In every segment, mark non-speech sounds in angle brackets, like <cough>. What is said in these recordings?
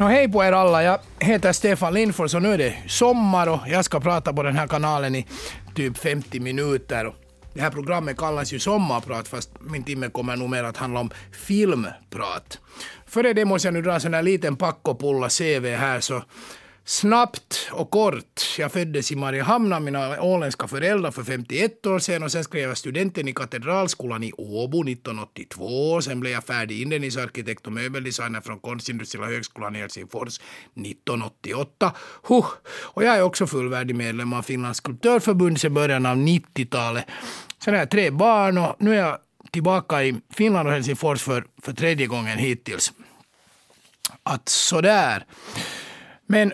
No, hej på er alla, jag heter Stefan Lindfors och nu är det sommar och jag ska prata på den här kanalen i typ 50 minuter. Det här programmet kallas ju Sommarprat fast min timme kommer nog mer att handla om filmprat. Före det måste jag nu dra en sån här liten packopulla CV här så Snabbt och kort. Jag föddes i Mariehamn av mina åländska föräldrar för 51 år sedan och sen skrev jag studenten i Katedralskolan i Åbo 1982. Sen blev jag färdig inredningsarkitekt och möbeldesigner från Konstindustriella högskolan i Helsingfors 1988. Huh. Och jag är också fullvärdig medlem av Finlands skulptörförbund sedan början av 90-talet. Sen har jag tre barn och nu är jag tillbaka i Finland och Helsingfors för, för tredje gången hittills. Att sådär. Men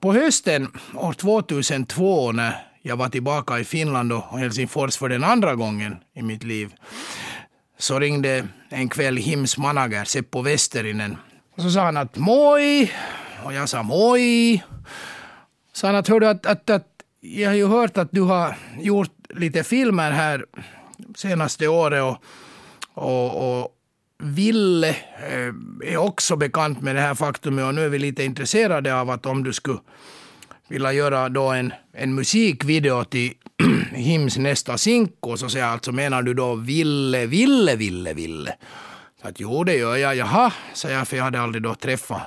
på hösten år 2002 när jag var tillbaka i Finland och Helsingfors för den andra gången i mitt liv så ringde en kväll Hims manager Seppo Westerinen. Och så sa han att moi, och jag sa moi. Så han att, hördu, att, att, att jag har ju hört att du har gjort lite filmer här senaste året och, och, och Ville eh, är också bekant med det här faktumet och nu är vi lite intresserade av att om du skulle vilja göra då en, en musikvideo till <clears throat> Hims nästa sinko så säger jag alltså menar du då Ville, Ville, Ville, Ville? Så att jo det gör jag, jaha, säger jag för jag hade aldrig då träffat,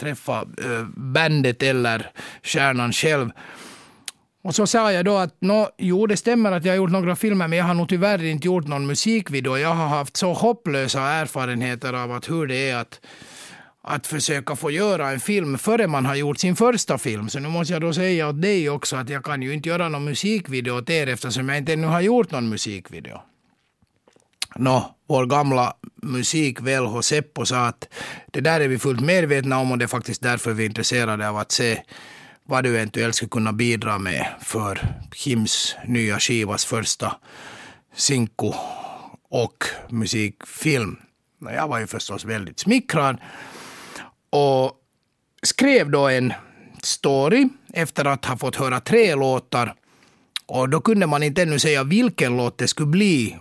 träffat äh, bandet eller stjärnan själv. Och så sa jag då att nå, jo, det stämmer att jag har gjort några filmer, men jag har nog tyvärr inte gjort någon musikvideo. Jag har haft så hopplösa erfarenheter av att hur det är att, att försöka få göra en film före man har gjort sin första film. Så nu måste jag då säga åt dig också att jag kan ju inte göra någon musikvideo åt er eftersom jag inte ännu har gjort någon musikvideo. Nå, vår gamla musikvän Seppo sa att det där är vi fullt medvetna om och det är faktiskt därför vi är intresserade av att se vad du eventuellt skulle kunna bidra med för Kims nya skivas första sinko och musikfilm. Jag var ju förstås väldigt smickrad och skrev då en story efter att ha fått höra tre låtar. Och då kunde man inte ännu säga vilken låt det skulle bli.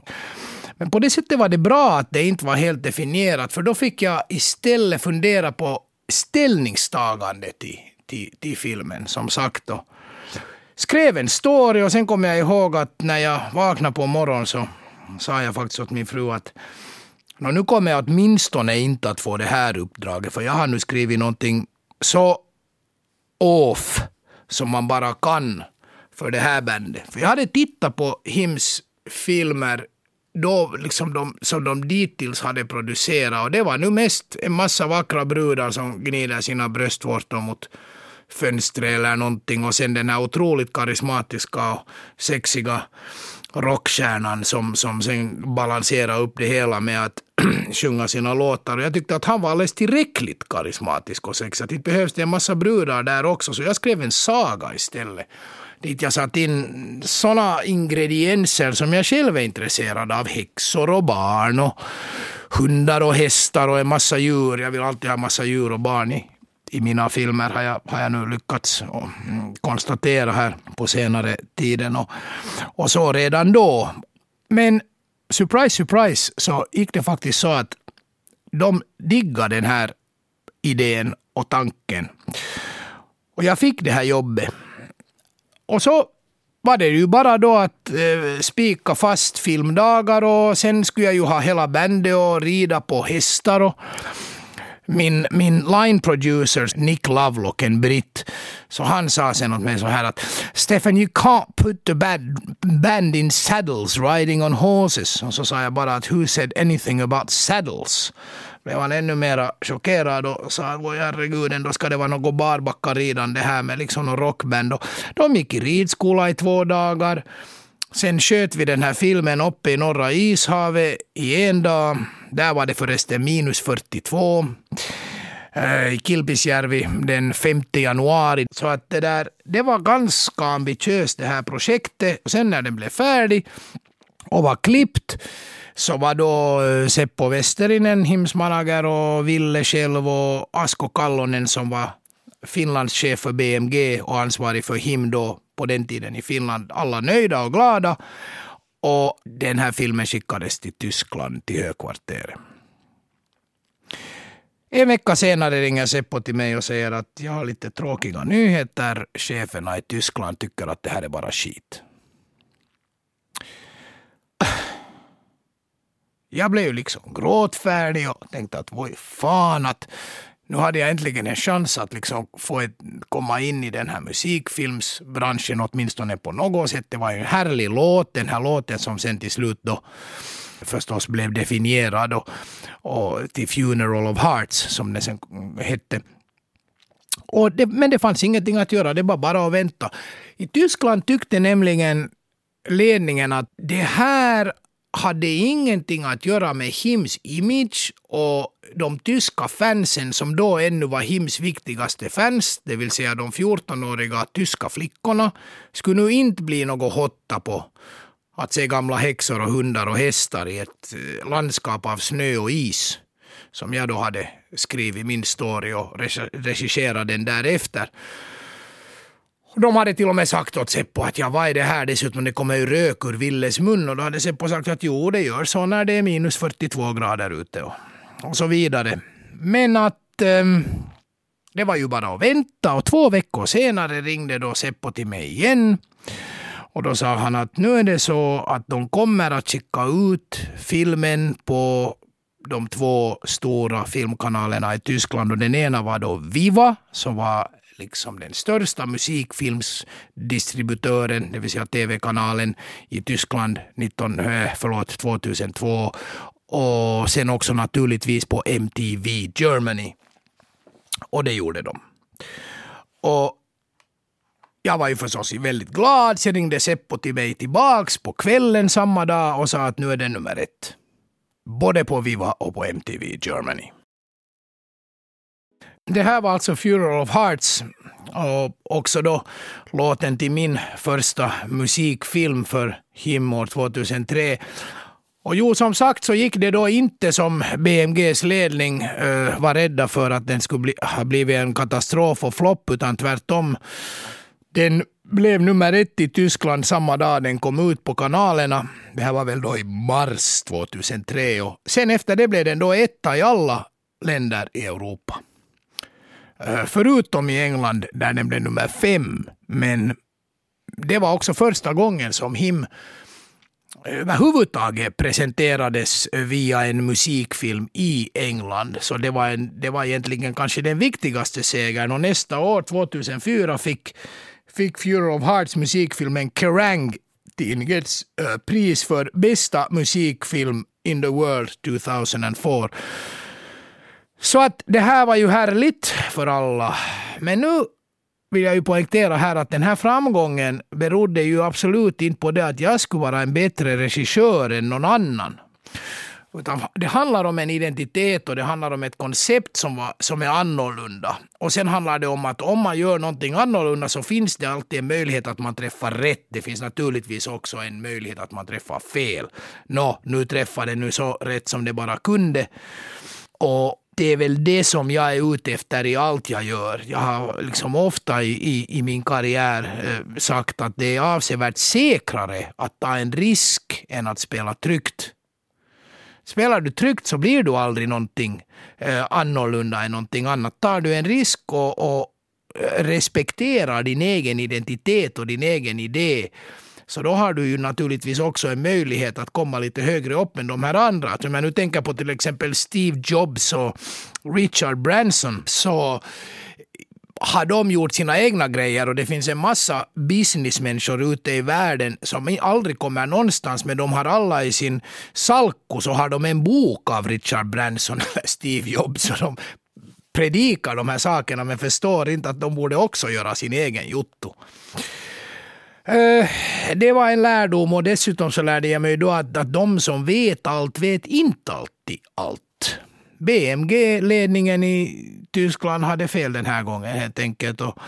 Men på det sättet var det bra att det inte var helt definierat, för då fick jag istället fundera på ställningstagandet i, till, till filmen, som sagt. Och skrev en story och sen kom jag ihåg att när jag vaknade på morgonen så sa jag faktiskt åt min fru att nu kommer jag åtminstone inte att få det här uppdraget, för jag har nu skrivit någonting så off som man bara kan för det här bandet. För jag hade tittat på Hims filmer då liksom de, som de dittills hade producerat och det var nu mest en massa vackra brudar som gnider sina bröstvårtor mot fönstret eller någonting och sen den här otroligt karismatiska och sexiga rockstjärnan som, som sen balanserar upp det hela med att <clears throat> sjunga sina låtar. Och jag tyckte att han var alldeles tillräckligt karismatisk och sexig. Det behövs det en massa brudar där också, så jag skrev en saga istället. Dit jag satt in såna ingredienser som jag själv är intresserad av. Häxor och barn och hundar och hästar och en massa djur. Jag vill alltid ha massa djur och barn i, i mina filmer har jag, har jag nu lyckats mm, konstatera här på senare tiden. Och, och så redan då. Men surprise, surprise, så gick det faktiskt så att de diggade den här idén och tanken. Och jag fick det här jobbet. Och så var det ju bara då att eh, spika fast filmdagar och sen skulle jag ju ha hela bandet och rida på hästar. Och, min, min line producer Nick Lovelock, en britt, så han sa sen åt mig så här att Stefan, you can't put the band, band in saddles riding on horses. Och så sa jag bara att who said anything about saddles? blev han ännu mer chockerad och sa att herregud, ändå ska det vara något barbackaridande här med liksom någon rockband. Och de gick i ridskola i två dagar. Sen sköt vi den här filmen uppe i norra ishavet i en dag. Där var det förresten minus 42 eh, i Kilpisjärvi den 5 januari. Så att det, där, det var ganska ambitiöst det här projektet. Och sen när den blev färdig och var klippt så var då eh, Seppo Westerinen himsmanager och Ville själv och Asko Kallonen som var Finlands chef för BMG och ansvarig för HIM då på den tiden i Finland. Alla nöjda och glada. Och den här filmen skickades till Tyskland, till högkvarteret. En vecka senare ringer Seppo till mig och säger att jag har lite tråkiga nyheter. Cheferna i Tyskland tycker att det här är bara skit. Jag blev ju liksom gråtfärdig och tänkte att vad fan att nu hade jag äntligen en chans att liksom få ett, komma in i den här musikfilmsbranschen åtminstone på något sätt. Det var ju en härlig låt, den här låten som sen till slut då förstås blev definierad och, och till Funeral of Hearts som den sen hette. Och det, men det fanns ingenting att göra, det var bara att vänta. I Tyskland tyckte nämligen ledningen att det här hade ingenting att göra med Hims image och de tyska fansen som då ännu var Hims viktigaste fans, det vill säga de 14-åriga tyska flickorna, skulle nu inte bli något hotta på att se gamla häxor och hundar och hästar i ett eh, landskap av snö och is som jag då hade skrivit min story och regisserat den därefter. De hade till och med sagt åt Seppo att ja, vad är det här? Dessutom det kommer ju rök ur Villes mun och då hade Seppo sagt att jo, det gör så när det är minus 42 grader ute och, och så vidare. Men att eh, det var ju bara att vänta och två veckor senare ringde då Seppo till mig igen. Och då sa han att nu är det så att de kommer att skicka ut filmen på de två stora filmkanalerna i Tyskland och den ena var då Viva som var liksom den största musikfilmsdistributören, det vill säga tv-kanalen i Tyskland 19, eh, förlåt, 2002 och sen också naturligtvis på MTV Germany. Och det gjorde de. Och jag var ju förstås väldigt glad. Sen ringde Seppo till mig tillbaks på kvällen samma dag och sa att nu är det nummer ett. Både på Viva och på MTV Germany. Det här var alltså Funeral of Hearts och också då låten till min första musikfilm för Him år 2003. Och jo, som sagt så gick det då inte som BMGs ledning uh, var rädda för att den skulle bli, ha blivit en katastrof och flopp, utan tvärtom. Den blev nummer ett i Tyskland samma dag den kom ut på kanalerna. Det här var väl då i mars 2003 och sen efter det blev den då etta i alla länder i Europa. Eh, förutom i England där den blev nummer fem. Men det var också första gången som HIM eh, överhuvudtaget presenterades via en musikfilm i England. Så det var, en, det var egentligen kanske den viktigaste segern. Och nästa år, 2004, fick, fick Fury of Hearts musikfilmen Kerrang tidningens eh, pris för bästa musikfilm in the world 2004. Så att det här var ju härligt för alla. Men nu vill jag ju poängtera här att den här framgången berodde ju absolut inte på det att jag skulle vara en bättre regissör än någon annan. Utan det handlar om en identitet och det handlar om ett koncept som, var, som är annorlunda. Och sen handlar det om att om man gör någonting annorlunda så finns det alltid en möjlighet att man träffar rätt. Det finns naturligtvis också en möjlighet att man träffar fel. Nå, nu träffade det nu så rätt som det bara kunde. Och det är väl det som jag är ute efter i allt jag gör. Jag har liksom ofta i, i, i min karriär eh, sagt att det är avsevärt säkrare att ta en risk än att spela tryggt. Spelar du tryggt så blir du aldrig någonting eh, annorlunda än någonting annat. Tar du en risk och, och respekterar din egen identitet och din egen idé så då har du ju naturligtvis också en möjlighet att komma lite högre upp än de här andra. Att om jag nu tänker på till exempel Steve Jobs och Richard Branson så har de gjort sina egna grejer och det finns en massa businessmänniskor ute i världen som aldrig kommer någonstans men de har alla i sin salko så har de en bok av Richard Branson <laughs> eller Steve Jobs och de predikar de här sakerna men förstår inte att de borde också göra sin egen jotto. Eh, det var en lärdom och dessutom så lärde jag mig då att, att de som vet allt vet inte alltid allt. BMG-ledningen i Tyskland hade fel den här gången helt enkelt. Och,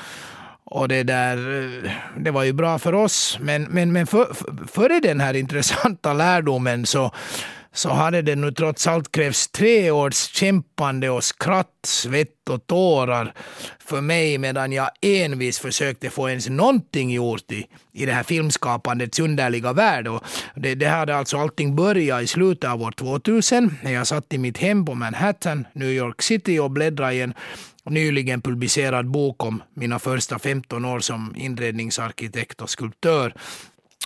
och det där, eh, det var ju bra för oss. Men, men, men för, före den här intressanta lärdomen så, så hade det nu trots allt krävts tre års kämpande och skratt, svett och tårar för mig medan jag envis försökte få ens någonting gjort i, i det här filmskapandets underliga värld. Och det, det hade alltså allting börjat i slutet av år 2000 när jag satt i mitt hem på Manhattan, New York City och bläddrade i en nyligen publicerad bok om mina första 15 år som inredningsarkitekt och skulptör.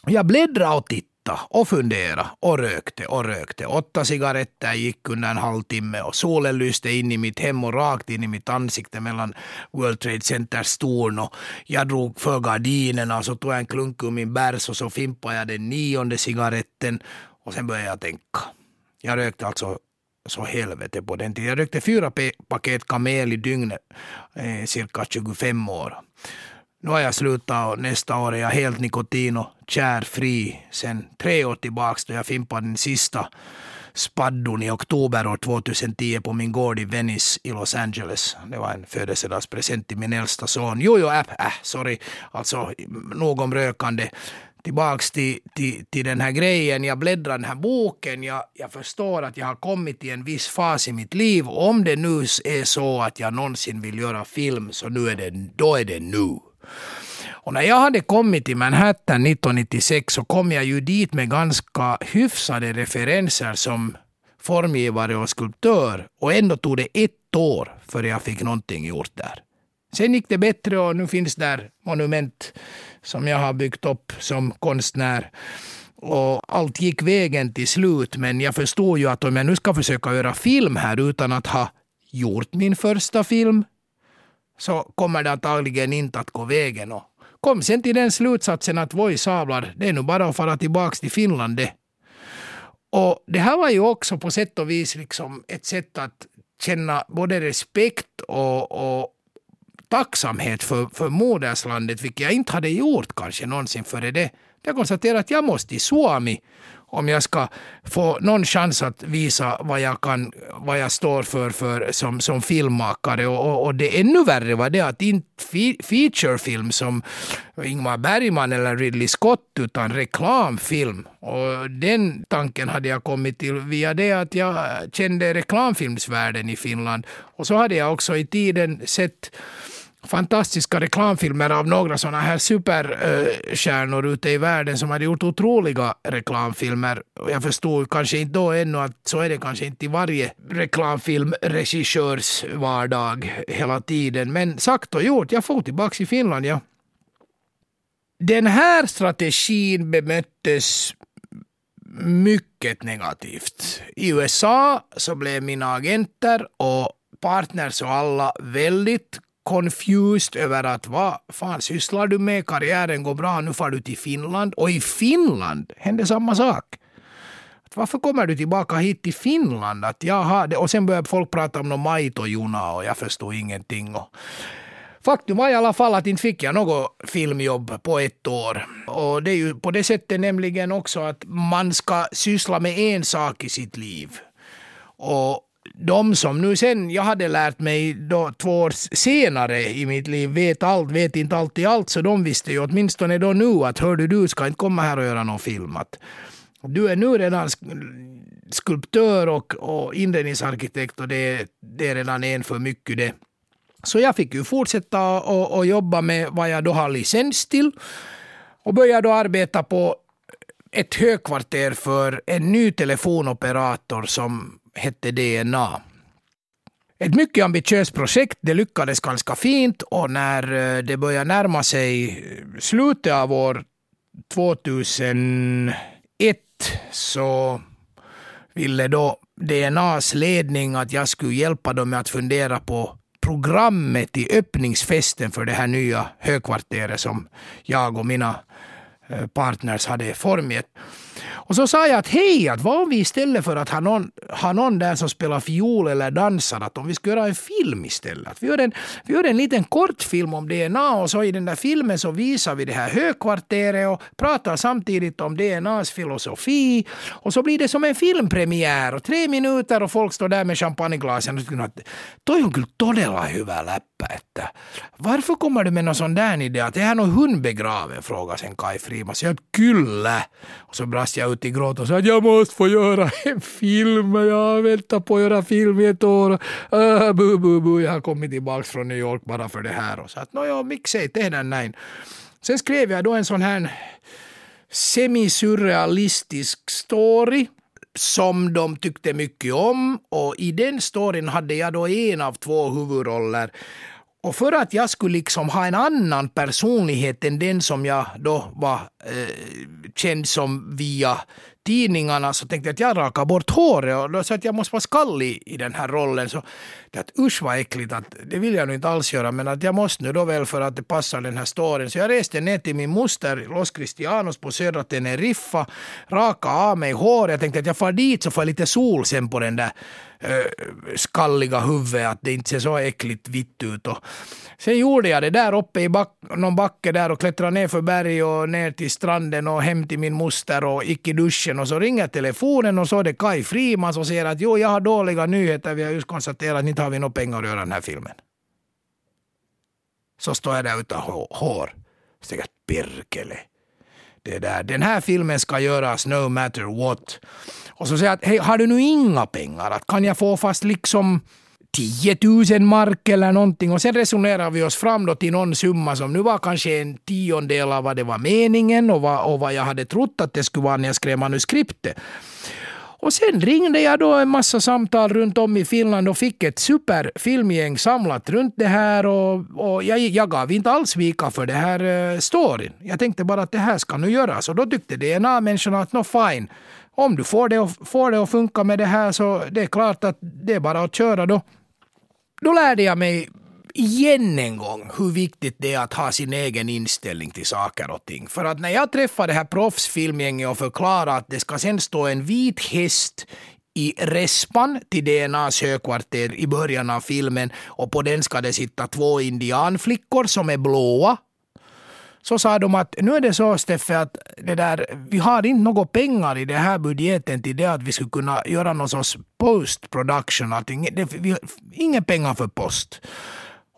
Jag bläddrade och tittade och funderade och rökte och rökte. Åtta cigaretter gick under en halvtimme och solen lyste in i mitt hem och rakt in i mitt ansikte mellan World Trade Centers torn. Och jag drog för gardinerna och så alltså tog jag en klunk ur min bärs och så fimpade jag den nionde cigaretten och sen började jag tänka. Jag rökte alltså så helvete på den tiden. Jag rökte fyra paket kamel i dygnet, eh, cirka 25 år. Nu har jag slutat och nästa år är jag helt nikotin och kärfri sen tre år tillbaka då jag fimpade den sista spaddon i oktober år 2010 på min gård i Venice i Los Angeles. Det var en födelsedagspresent till min äldsta son. Jo, jo, äh, äh sorry, alltså nog om rökande tillbaks till, till, till den här grejen. Jag bläddrar den här boken. Jag, jag förstår att jag har kommit till en viss fas i mitt liv. Om det nu är så att jag någonsin vill göra film så nu är det, då är det nu. Och när jag hade kommit till Manhattan 1996 så kom jag ju dit med ganska hyfsade referenser som formgivare och skulptör. Och ändå tog det ett år före jag fick någonting gjort där. Sen gick det bättre och nu finns där monument som jag har byggt upp som konstnär. Och allt gick vägen till slut, men jag förstår ju att om jag nu ska försöka göra film här utan att ha gjort min första film, så kommer det antagligen inte att gå vägen. Och kom sen till den slutsatsen att voi sablar, det är nu bara att fara tillbaka till Finland det. Och det här var ju också på sätt och vis liksom ett sätt att känna både respekt och, och, tacksamhet för, för moderslandet, vilket jag inte hade gjort kanske någonsin före det. Jag konstaterade att jag måste till Suomi om jag ska få någon chans att visa vad jag, kan, vad jag står för, för som, som filmmakare. Och, och, och det ännu värre var det att inte featurefilm som Ingmar Bergman eller Ridley Scott, utan reklamfilm. Och den tanken hade jag kommit till via det att jag kände reklamfilmsvärlden i Finland. Och så hade jag också i tiden sett fantastiska reklamfilmer av några sådana här superstjärnor eh, ute i världen som hade gjort otroliga reklamfilmer. Jag förstod kanske inte då ännu att så är det kanske inte i varje reklamfilmregissörs vardag hela tiden. Men sagt och gjort, jag får tillbaka i Finland. Ja. Den här strategin bemöttes mycket negativt. I USA så blev mina agenter och partners och alla väldigt confused över att vad fan sysslar du med, karriären går bra, nu far du till Finland. Och i Finland hände samma sak. Varför kommer du tillbaka hit till Finland? Att jaha, det, och sen började folk prata om någon Maitojuna och jag förstod ingenting. Och Faktum var i alla fall att inte fick jag något filmjobb på ett år. Och det är ju på det sättet nämligen också att man ska syssla med en sak i sitt liv. Och de som nu sen jag hade lärt mig då två år senare i mitt liv vet allt, vet inte alltid allt, så de visste ju åtminstone då nu att hör du, du ska inte komma här och göra någon film. Att du är nu redan skulptör och, och inredningsarkitekt och det, det är redan en för mycket det. Så jag fick ju fortsätta och, och jobba med vad jag då har licens till och började då arbeta på ett högkvarter för en ny telefonoperator som hette DNA. Ett mycket ambitiöst projekt, det lyckades ganska fint och när eh, det började närma sig eh, slutet av år 2001 så ville då DNAs ledning att jag skulle hjälpa dem med att fundera på programmet i öppningsfesten för det här nya högkvarteret som jag och mina eh, partners hade formgett. Och så sa jag att hej, att vad om vi istället för att ha någon, ha någon där som spelar fiol eller dansar, att om vi ska göra en film istället. Att vi, gör en, vi gör en liten kortfilm om DNA och så i den där filmen så visar vi det här högkvarteret och pratar samtidigt om DNAs filosofi. Och så blir det som en filmpremiär och tre minuter och folk står där med champagneglasen och tycker att toi on kyllä todella hyvä läppä. Että varför kommer du med någon sån där idé att det här är någon hund begraven? frågar sen Kai Frimas. jag kyllä. Och så brast jag ut i gråt och sa att jag måste få göra en film. Jag har väntat på att göra film i ett år. Äh, bu, bu, bu. Jag har kommit tillbaka från New York bara för det här. Och så att, nåja, mixej, tehdään näin. Sen skrev jag då en sån här semisurrealistisk story som de tyckte mycket om och i den storyn hade jag då en av två huvudroller och för att jag skulle liksom ha en annan personlighet än den som jag då var eh, känd som via tidningarna så tänkte jag att jag rakar bort håret och då sa att jag måste vara skallig i den här rollen. Så det att usch vad äckligt, att det vill jag nog inte alls göra men att jag måste nu då väl för att det passar den här storyn. Så jag reste ner till min moster Los Cristianos på södra Teneriffa, raka av mig håret. Jag tänkte att jag far dit så får jag lite sol sen på den där skalliga huvudet, att det inte ser så äckligt vitt ut. Och sen gjorde jag det där uppe i back, någon backe där och klättrade ner för berg och ner till stranden och hem till min moster och gick i duschen och så ringer telefonen och så är det Kai Friman som säger att jo, jag har dåliga nyheter, vi har just konstaterat att inte har vi några pengar att göra den här filmen. Så står jag där utan hår. Så tänker jag, Pirkele. Det där, den här filmen ska göras no matter what. Och så säger jag att hej, har du nu inga pengar? Att kan jag få fast liksom 10 000 mark eller någonting och sen resonerar vi oss fram då till någon summa som nu var kanske en tiondel av vad det var meningen och vad, och vad jag hade trott att det skulle vara när jag skrev manuskriptet. Och sen ringde jag då en massa samtal runt om i Finland och fick ett superfilmgäng samlat runt det här och, och jag, jag gav inte alls vika för det här uh, storyn. Jag tänkte bara att det här ska nu göras och då tyckte DNA-människorna att no fine, om du får det, får det att funka med det här så det är klart att det är bara att köra då. Då lärde jag mig igen en gång hur viktigt det är att ha sin egen inställning till saker och ting. För att när jag träffade det här proffsfilmgänget och förklarade att det ska sen stå en vit häst i respan till DNAs högkvarter i början av filmen och på den ska det sitta två indianflickor som är blåa så sa de att nu är det så Steffe att det där, vi har inte några pengar i den här budgeten till det att vi skulle kunna göra någon sorts post production. Att inga, det, vi, inga pengar för post.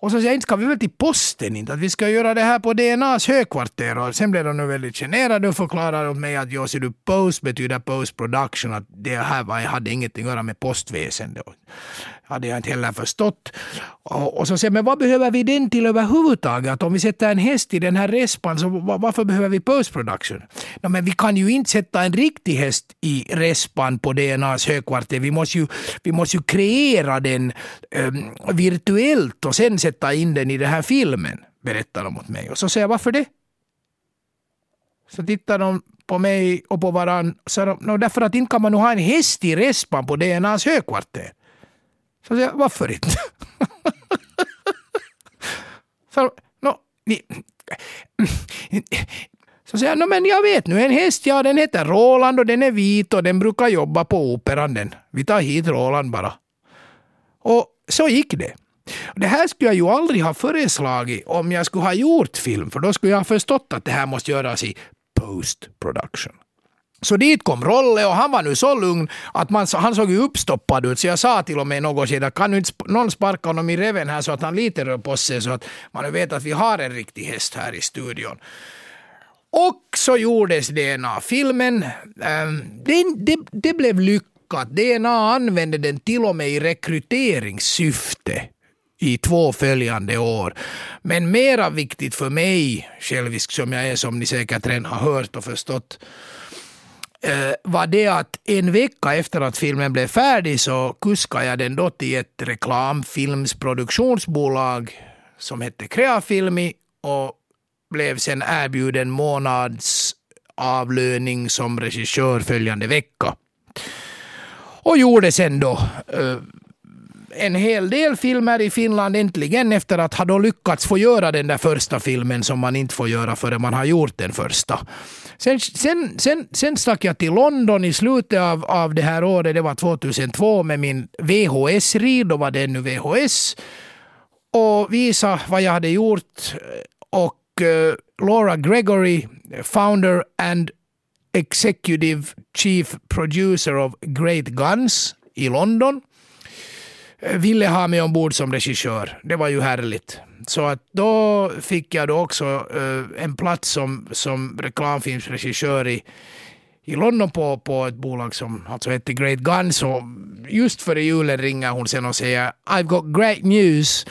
Och så säger jag, inte ska vi väl till posten inte, att vi ska göra det här på DNAs högkvarter. Och sen blev de nu väldigt generade och förklarade åt mig att jag ser du post betyder post production, att det här var, hade ingenting att göra med postväsende hade jag inte heller förstått. Och, och så säger men vad behöver vi den till överhuvudtaget? Att om vi sätter en häst i den här respan, så varför behöver vi post production? No, men vi kan ju inte sätta en riktig häst i respan på DNAs högkvarter. Vi måste ju, vi måste ju kreera den um, virtuellt och sen sätta in den i den här filmen, berättar de åt mig. Och så säger jag, varför det? Så tittar de på mig och på varandra. Så no, därför att inte kan man nu ha en häst i respan på DNAs högkvarter. Så säger jag, varför inte? <laughs> så, no, ni, <clears throat> så säger jag, no, men jag vet nu en häst, ja den heter Roland och den är vit och den brukar jobba på operan den. Vi tar hit Roland bara. Och så gick det. Det här skulle jag ju aldrig ha föreslagit om jag skulle ha gjort film, för då skulle jag ha förstått att det här måste göras i post production. Så dit kom Rolle och han var nu så lugn att man, han såg ju uppstoppad ut så jag sa till och med något skede kan nu inte någon sparka honom i reven här så att han lite rör på sig så att man vet att vi har en riktig häst här i studion. Och så gjordes DNA-filmen. Ehm, det, det, det blev lyckat. DNA använde den till och med i rekryteringssyfte i två följande år. Men mera viktigt för mig, självisk som jag är, som ni säkert redan har hört och förstått, eh, var det att en vecka efter att filmen blev färdig så kuskade jag den då till ett reklamfilmsproduktionsbolag som hette Kreafilmi och blev sen erbjuden månads avlöning som regissör följande vecka. Och gjorde sen då eh, en hel del filmer i Finland äntligen efter att ha då lyckats få göra den där första filmen som man inte får göra förrän man har gjort den första. Sen, sen, sen, sen stack jag till London i slutet av, av det här året, det var 2002, med min VHS-rid, då var det ännu VHS, och visa vad jag hade gjort. Och uh, Laura Gregory, founder and executive chief producer of Great Guns i London, Eh, ville ha mig ombord som regissör. Det var ju härligt. Så att då fick jag då också eh, en plats som, som reklamfilmsregissör i, i London på, på ett bolag som alltså hette Great Guns och just före julen ringer hon sen och säger I've got great news.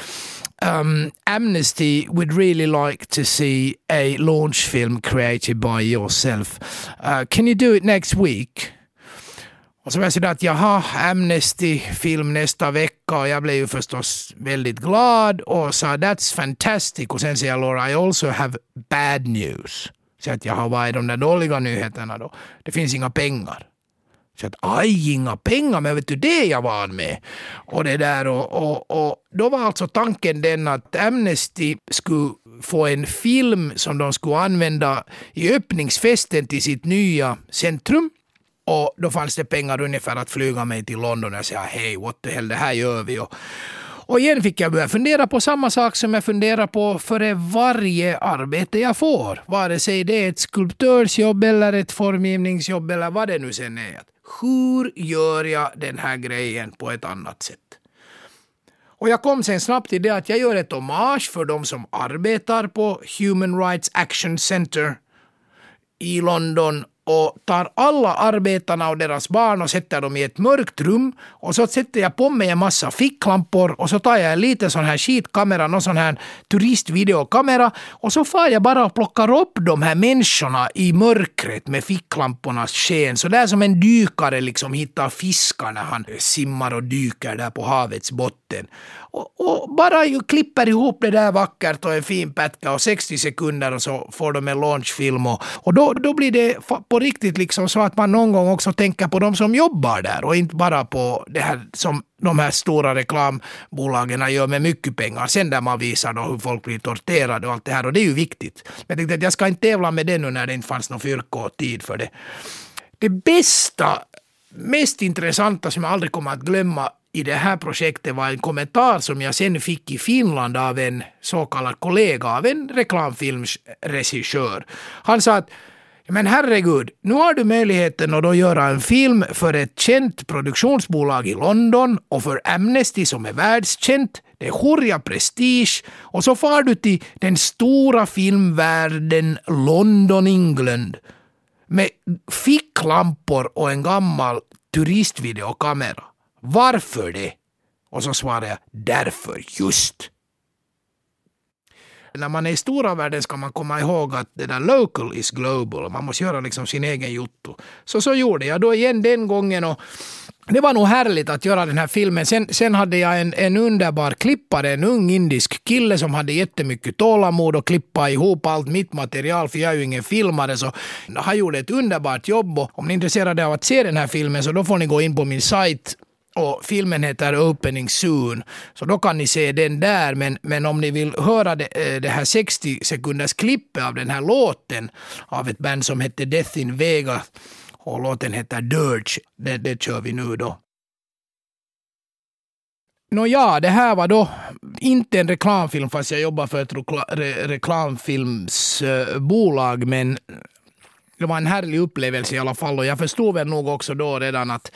Um, Amnesty would really like to see a launch film created by yourself. Uh, can you do it next week? Och så var jag sådär att jaha, Amnesty-film nästa vecka och jag blev ju förstås väldigt glad och sa that's fantastic och sen säger Laura I also have bad news. Så att jaha, vad är de där dåliga nyheterna då? Det finns inga pengar. Så att aj, inga pengar, men vet du det jag var med? Och det där och, och, och då var alltså tanken den att Amnesty skulle få en film som de skulle använda i öppningsfesten till sitt nya centrum. Och då fanns det pengar ungefär att flyga mig till London och säga hej, what the hell, det här gör vi. Och, och igen fick jag börja fundera på samma sak som jag funderar på före varje arbete jag får. Vare sig det är ett skulptörsjobb eller ett formgivningsjobb eller vad det nu sen är. Hur gör jag den här grejen på ett annat sätt? Och jag kom sen snabbt till det att jag gör ett hommage för de som arbetar på Human Rights Action Center i London och tar alla arbetarna och deras barn och sätter dem i ett mörkt rum och så sätter jag på mig en massa ficklampor och så tar jag en liten sån här skitkamera, någon sån här turistvideokamera och så far jag bara och plockar upp de här människorna i mörkret med ficklampornas sken. Så där som en dykare liksom hittar fiskar när han simmar och dyker där på havets botten. Och, och bara ju klipper ihop det där vackert och en fin pätka och 60 sekunder och så får de en launchfilm och, och då, då blir det på riktigt liksom så att man någon gång också tänker på de som jobbar där och inte bara på det här som de här stora reklambolagen gör med mycket pengar. Sen där man visar då hur folk blir torterade och allt det här och det är ju viktigt. Men jag tänkte att jag ska inte tävla med det nu när det inte fanns någon fyrka och tid för det. Det bästa, mest intressanta som jag aldrig kommer att glömma i det här projektet var en kommentar som jag sen fick i Finland av en så kallad kollega av en reklamfilmsregissör. Han sa att men herregud, nu har du möjligheten att då göra en film för ett känt produktionsbolag i London och för Amnesty som är världskänt. Det är hurja prestige och så far du till den stora filmvärlden London, England med ficklampor och en gammal turistvideokamera. Varför det? Och så svarar jag därför just. När man är i stora världen ska man komma ihåg att det där local is global. Man måste göra liksom sin egen jotto. Så så gjorde jag då igen den gången. Och det var nog härligt att göra den här filmen. Sen, sen hade jag en, en underbar klippare, en ung indisk kille som hade jättemycket tålamod och klippa ihop allt mitt material, för jag är ju ingen filmare. Så han gjorde ett underbart jobb och om ni är intresserade av att se den här filmen så då får ni gå in på min sajt och filmen heter Opening Soon, så då kan ni se den där. Men, men om ni vill höra det, eh, det här 60 sekunders klippet av den här låten av ett band som heter Death in Vega och låten heter Dirge, det, det kör vi nu då. Nåja, det här var då inte en reklamfilm fast jag jobbar för ett re reklamfilmsbolag men det var en härlig upplevelse i alla fall och jag förstod väl nog också då redan att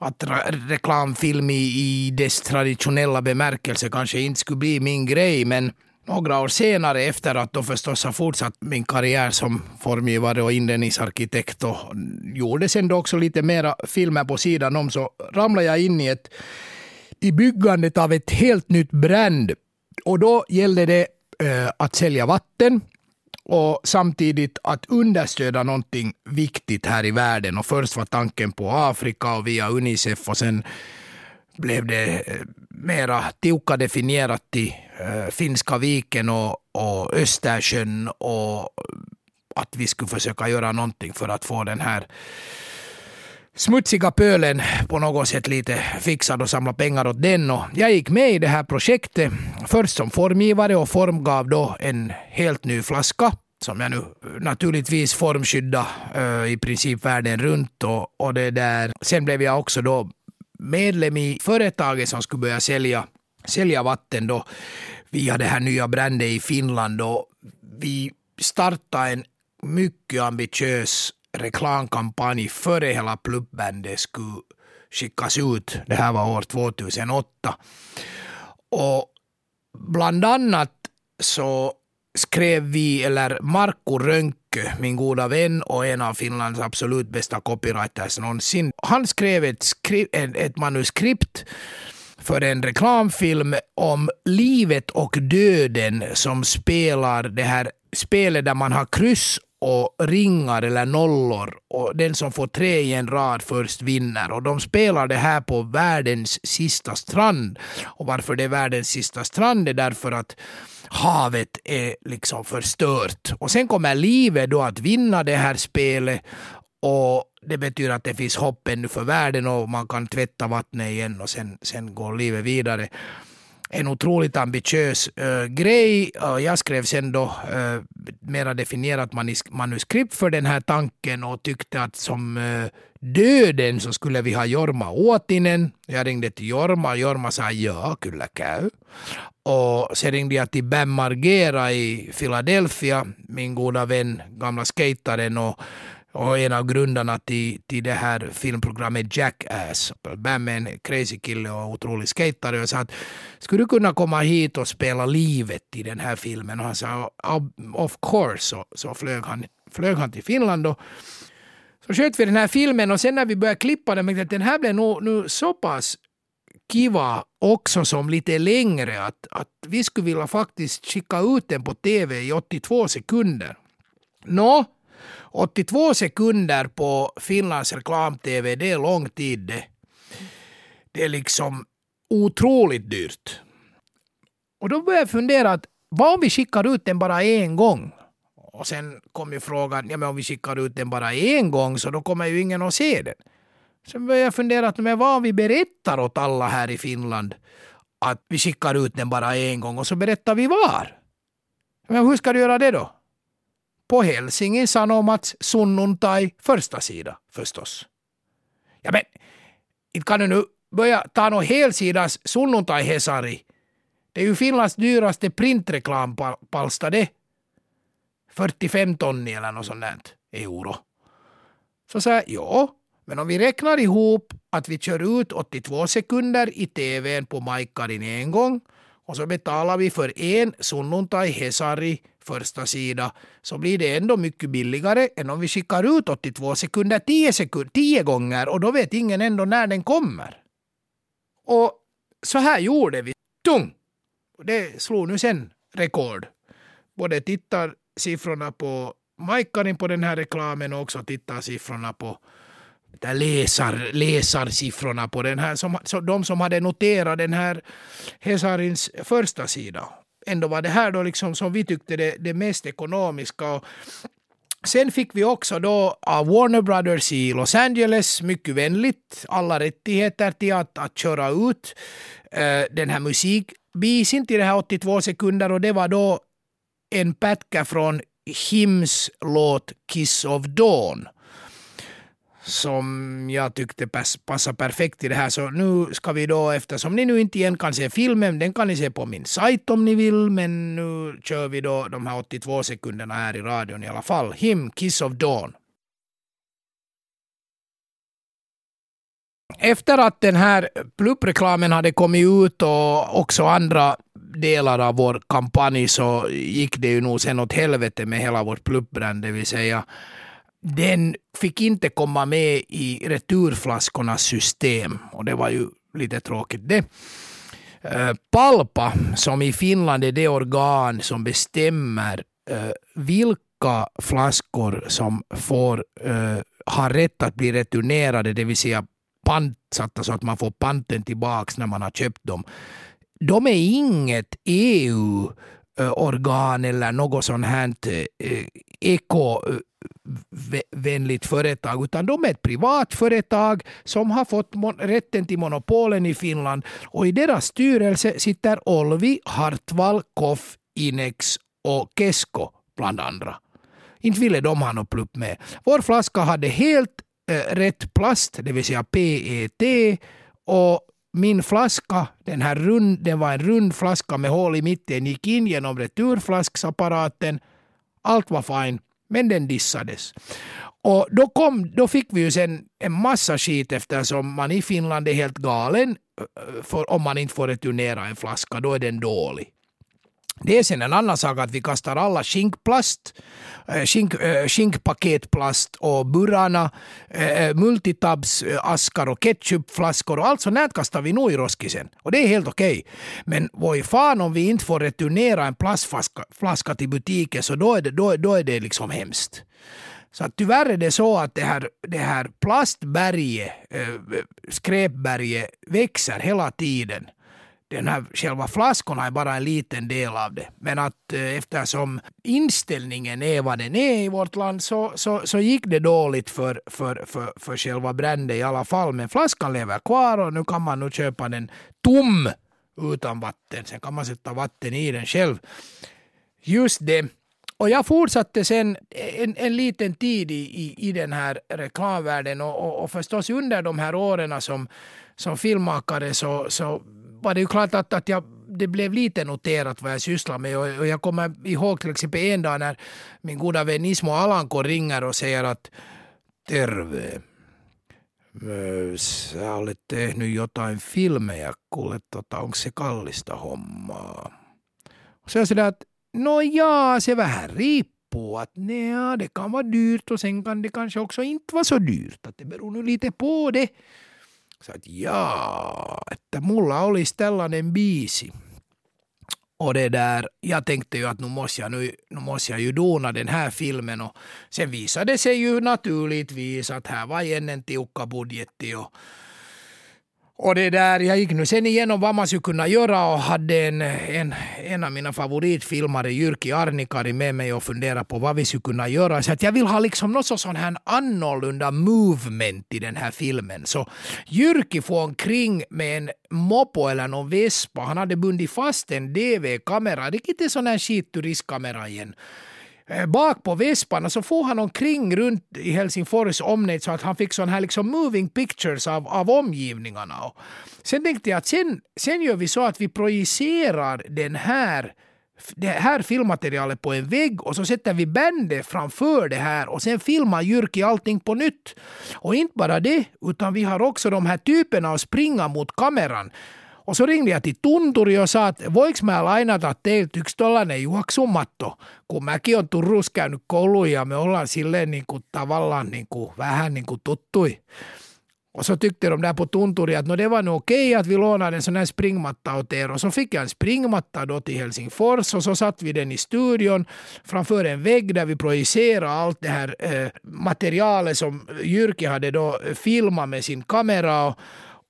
att reklamfilm i, i dess traditionella bemärkelse kanske inte skulle bli min grej, men några år senare, efter att då förstås ha fortsatt min karriär som formgivare och inredningsarkitekt och gjorde sen då också lite mera filmer på sidan om, så ramlade jag in i, ett, i byggandet av ett helt nytt brand. Och då gällde det eh, att sälja vatten och samtidigt att understöda någonting viktigt här i världen. Och först var tanken på Afrika och via Unicef och sen blev det eh, mera Tiukka definierat till eh, Finska viken och, och Östersjön och att vi skulle försöka göra någonting för att få den här smutsiga pölen på något sätt lite fixad och samla pengar åt den. Och jag gick med i det här projektet först som formgivare och formgav då en helt ny flaska som jag nu naturligtvis formskydda uh, i princip världen runt. Och, och det där. Sen blev jag också då medlem i företaget som skulle börja sälja, sälja vatten då via det här nya brandet i Finland. Och vi startade en mycket ambitiös reklamkampanj före hela plubbbandet skulle skickas ut. Det här var år 2008. Och bland annat så skrev vi, eller Marko Rönkö, min goda vän och en av Finlands absolut bästa copywriters någonsin. Han skrev ett, skri- ett manuskript för en reklamfilm om livet och döden som spelar det här spelet där man har kryss och ringar eller nollor och den som får tre i en rad först vinner. Och de spelar det här på världens sista strand. Och varför det är världens sista strand är därför att havet är liksom förstört. Och sen kommer livet då att vinna det här spelet och det betyder att det finns hopp ännu för världen och man kan tvätta vattnet igen och sen, sen går livet vidare en otroligt ambitiös äh, grej. Eh, jag skrev sen då äh, mera definierat manuskript för den här tanken och tyckte att som äh, döden så skulle vi ha Jorma Åtinen. Jag ringde till Jorma och Jorma sa ja, kyllä käy. Och sen ringde jag till Bam Margera i Philadelphia, min goda vän, gamla skataren och och en av grundarna till, till det här filmprogrammet Jackass. Bam är en crazy kille och otrolig skatare och sa att skulle du kunna komma hit och spela livet i den här filmen? Och han sa of course, så, så flög, han, flög han till Finland och så sköt vi den här filmen och sen när vi började klippa den tänkte att den här blev nog nu så pass kiva också som lite längre att, att vi skulle vilja faktiskt skicka ut den på tv i 82 sekunder. Nå, 82 sekunder på Finlands reklam-tv, det är lång tid det. Det är liksom otroligt dyrt. Och då började jag fundera att vad om vi skickar ut den bara en gång? Och sen kom ju frågan, ja men om vi skickar ut den bara en gång så då kommer ju ingen att se den. Sen började jag fundera, att, men vad om vi berättar åt alla här i Finland att vi skickar ut den bara en gång och så berättar vi var? Men hur ska du göra det då? På Helsingin Sanomats sunnuntai första sida förstås. Ja men, inte kan du nu börja ta någon helsidas sunnuntai-Hesari. Det är ju Finlands dyraste printreklampalsta det. 45 ton eller något sånt där euro. Så sa jag, ja, men om vi räknar ihop att vi kör ut 82 sekunder i tvn på Majkarin en gång och så betalar vi för en sunnuntai Hesari första sida så blir det ändå mycket billigare än om vi skickar ut 82 sekunder 10, sekund, 10 gånger och då vet ingen ändå när den kommer. Och så här gjorde vi. Tung! Det slog nu sen rekord. Både tittarsiffrorna på Majkarin på den här reklamen och också tittarsiffrorna på där läsar, läsarsiffrorna på den här, som, de som hade noterat den här Hesarins första sida. Ändå var det här då liksom som vi tyckte det, det mest ekonomiska. Och sen fick vi också då av Warner Brothers i Los Angeles, mycket vänligt, alla rättigheter till att, att köra ut eh, den här musikbisen till det här 82 sekunder och det var då en pätkä från Hims låt Kiss of Dawn som jag tyckte passade perfekt i det här. Så nu ska vi då, eftersom ni nu inte igen kan se filmen, den kan ni se på min sajt om ni vill, men nu kör vi då de här 82 sekunderna här i radion i alla fall. Him, Kiss of Dawn. Efter att den här pluppreklamen hade kommit ut och också andra delar av vår kampanj så gick det ju nog sen åt helvete med hela vårt pluppbrand, det vill säga den fick inte komma med i returflaskornas system och det var ju lite tråkigt det. Eh, Palpa, som i Finland är det organ som bestämmer eh, vilka flaskor som får eh, ha rätt att bli returnerade, det vill säga pantsatta så att man får panten tillbaks när man har köpt dem. De är inget EU-organ eller något sånt här eko vänligt företag, utan de är ett privat företag som har fått rätten till monopolen i Finland och i deras styrelse sitter Olvi, Hartwall, Koff, Inex och Kesko bland andra. Inte ville de ha något plupp med. Vår flaska hade helt äh, rätt plast, det vill säga PET och min flaska, den här rund, den var en rund flaska med hål i mitten, gick in genom returflasksapparaten. Allt var fine men den dissades. Och då, kom, då fick vi ju sen en massa skit eftersom man i Finland är helt galen. Eh, för om man inte får returnera en flaska, då är den dålig. Det är sen en annan sak att vi kastar alla skinkplast, eh, skink, eh, skinkpaketplast och burarna, multitabsaskar eh, multitabs, askar och ketchupflaskor och allt sånt kastar vi nog i roskisen. Och det är helt okej. Okay. Men vad fan om vi inte får returnera en plastflaska flaska till butiken så då är det, då, då är det liksom hemskt. Så att tyvärr är det så att det här, det här plastberget, skräpberget växer hela tiden den här själva flaskorna är bara en liten del av det. Men att eh, eftersom inställningen är vad den är i vårt land så, så, så gick det dåligt för, för, för, för själva branden i alla fall. Men flaskan lever kvar och nu kan man nu köpa den tom utan vatten. Sen kan man sätta vatten i den själv. Just det. Och jag fortsatte sen en, en liten tid i, i, i den här reklamvärlden och, och, och förstås under de här åren som, som filmmakare så, så var det ju klart att, att jag, det blev lite noterat vad jag sysslar med. Och, och jag kommer ihåg till exempel en dag när min goda vän Ismo Alanko ringer och säger att Terve, äh, sä olet tehnyt jotain filmejä, kuule, tota, onko se kallista hommaa? Och så jag sådär att, no ja, se vähän riippuu. Att nja, ah, det kan vara dyrt och sen kan det kanske också inte vara så dyrt. Att det beror nu lite på det. Sä oot, jaa, että mulla olisi tällainen biisi. Och det där, jag tänkte ju att nu måste jag, nu, nu måste jag ju dona den här filmen och sen visade det sig ju naturligtvis att här var igen en tiukka budgetti och och det där, jag gick nu sen igenom vad man skulle kunna göra och hade en, en, en av mina favoritfilmare, Jyrki Arnikari, med mig och funderade på vad vi skulle kunna göra. Så att jag vill ha liksom något sån här annorlunda movement i den här filmen. Så Jyrki får omkring med en mopo eller någon vespa. Han hade bundit fast en DV-kamera, riktigt en sån här skitturistkamera igen Eh, bak på vespan och så får han omkring runt i Helsingfors omnejd så att han fick sån här liksom moving pictures av, av omgivningarna. Och sen tänkte jag att sen, sen gör vi så att vi projicerar den här det här filmmaterialet på en vägg och så sätter vi bandet framför det här och sen filmar Jyrki allting på nytt. Och inte bara det, utan vi har också de här typerna att springa mot kameran. Och så ringde jag till Tunturi och sa, että voiko mä lainata teiltä yksi tollainen juoksumatto, kun mäkin on Turussa käynyt kouluun ja me ollaan silleen niin kuin tavallaan niin kuin, vähän niin kuin tuttui. Och så tyckte de där på Tunturi att no, det var nog okej att vi lånade en sån här springmatta åt er. Och så fick jag en springmatta då till Helsingfors och så satt vi den i studion framför en vägg där vi projicerade allt det här eh, materialet som Jyrki hade då filmat med sin kamera. Och,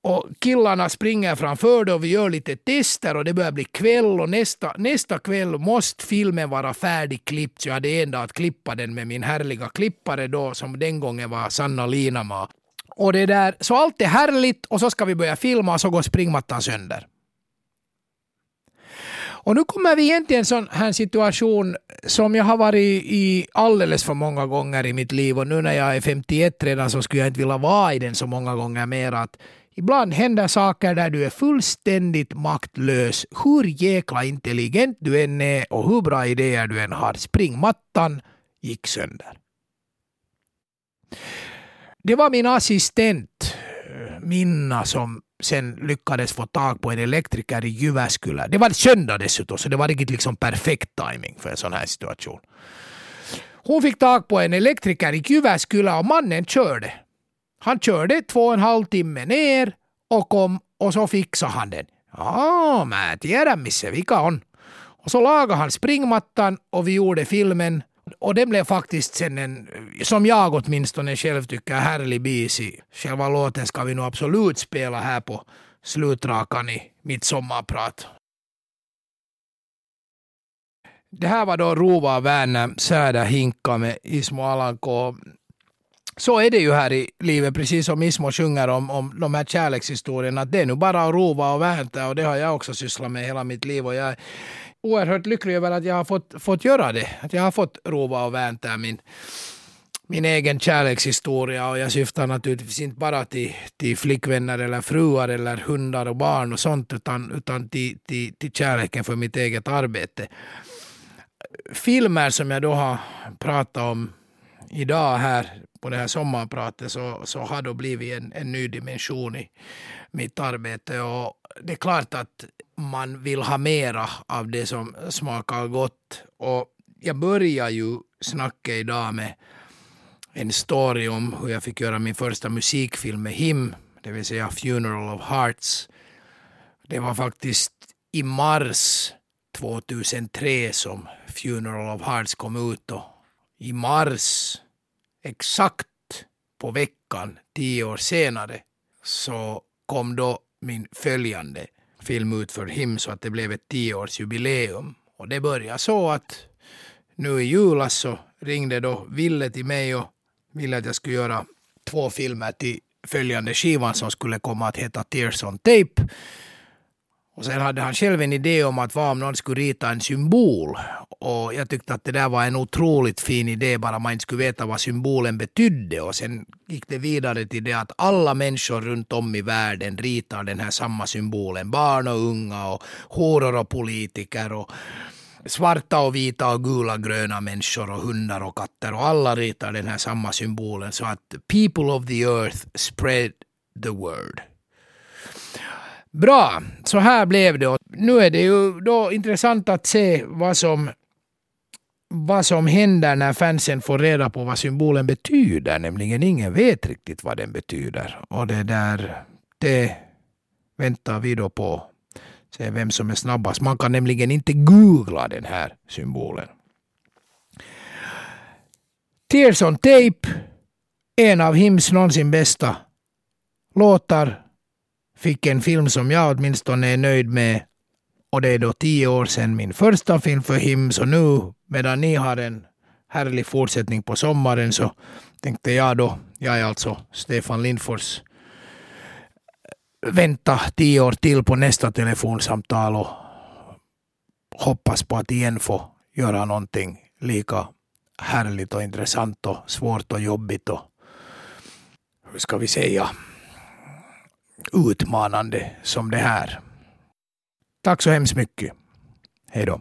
och killarna springer framför det och vi gör lite tester och det börjar bli kväll och nästa, nästa kväll måste filmen vara färdigklippt så jag hade en dag att klippa den med min härliga klippare då som den gången var Sanna Linama. Och det där, så allt är härligt och så ska vi börja filma och så går springmattan sönder. Och nu kommer vi egentligen till en sån här situation som jag har varit i alldeles för många gånger i mitt liv och nu när jag är 51 redan så skulle jag inte vilja vara i den så många gånger mer att Ibland händer saker där du är fullständigt maktlös, hur jäkla intelligent du än är och hur bra idéer du än har. Springmattan gick sönder. Det var min assistent Minna som sen lyckades få tag på en elektriker i Jyväskylä. Det var söndag dessutom, så det var riktigt liksom perfekt timing för en sån här situation. Hon fick tag på en elektriker i Jyväskylä och mannen körde. Han körde två och en halv timme ner och kom och så fixade han den. Ja, mä tiedän missä vika on. Och så lagade han springmattan och vi gjorde filmen. Och det blev faktiskt sen en, som jag åtminstone själv tycker, härlig bis i. Själva låten ska vi nog absolut spela här på slutrakan i mitt sommarprat. Det här var då Rova Werner Söder Hinka med Ismo Alanko så är det ju här i livet, precis som Ismo sjunger om, om de här kärlekshistorierna. Att det är nu bara att rova och vänta och det har jag också sysslat med hela mitt liv. Och jag är oerhört lycklig över att jag har fått, fått göra det. Att jag har fått rova och vänta min, min egen kärlekshistoria och jag syftar naturligtvis inte bara till, till flickvänner eller fruar eller hundar och barn och sånt utan, utan till, till, till kärleken för mitt eget arbete. Filmer som jag då har pratat om idag här på det här sommarpratet så, så har då blivit en, en ny dimension i mitt arbete. Och det är klart att man vill ha mera av det som smakar gott. Och jag börjar ju snacka idag med en story om hur jag fick göra min första musikfilm med him, det vill säga Funeral of Hearts. Det var faktiskt i mars 2003 som Funeral of Hearts kom ut och i mars, exakt på veckan, tio år senare, så kom då min följande film ut för him så att det blev ett tioårsjubileum. Och det började så att nu i julas så ringde då Ville till mig och ville att jag skulle göra två filmer till följande skivan som skulle komma att heta Tears on Tape. Och sen hade han själv en idé om att vad om någon skulle rita en symbol. Och jag tyckte att det där var en otroligt fin idé, bara man inte skulle veta vad symbolen betydde. Och sen gick det vidare till det att alla människor runt om i världen ritar den här samma symbolen. Barn och unga och horor och politiker och svarta och vita och gula gröna människor och hundar och katter och alla ritar den här samma symbolen så att people of the earth spread the word. Bra, så här blev det. Nu är det ju då intressant att se vad som, vad som händer när fansen får reda på vad symbolen betyder. Nämligen ingen vet riktigt vad den betyder. Och det där, det väntar vi då på. Se vem som är snabbast. Man kan nämligen inte googla den här symbolen. Tears on Tape, en av Hims någonsin bästa låtar fick en film som jag åtminstone är nöjd med. Och det är då tio år sedan min första film för him, så nu medan ni har en härlig fortsättning på sommaren så tänkte jag då, jag är alltså Stefan Lindfors, vänta tio år till på nästa telefonsamtal och hoppas på att igen få göra någonting lika härligt och intressant och svårt och jobbigt och hur ska vi säga utmanande som det här. Tack så hemskt mycket. Hej då.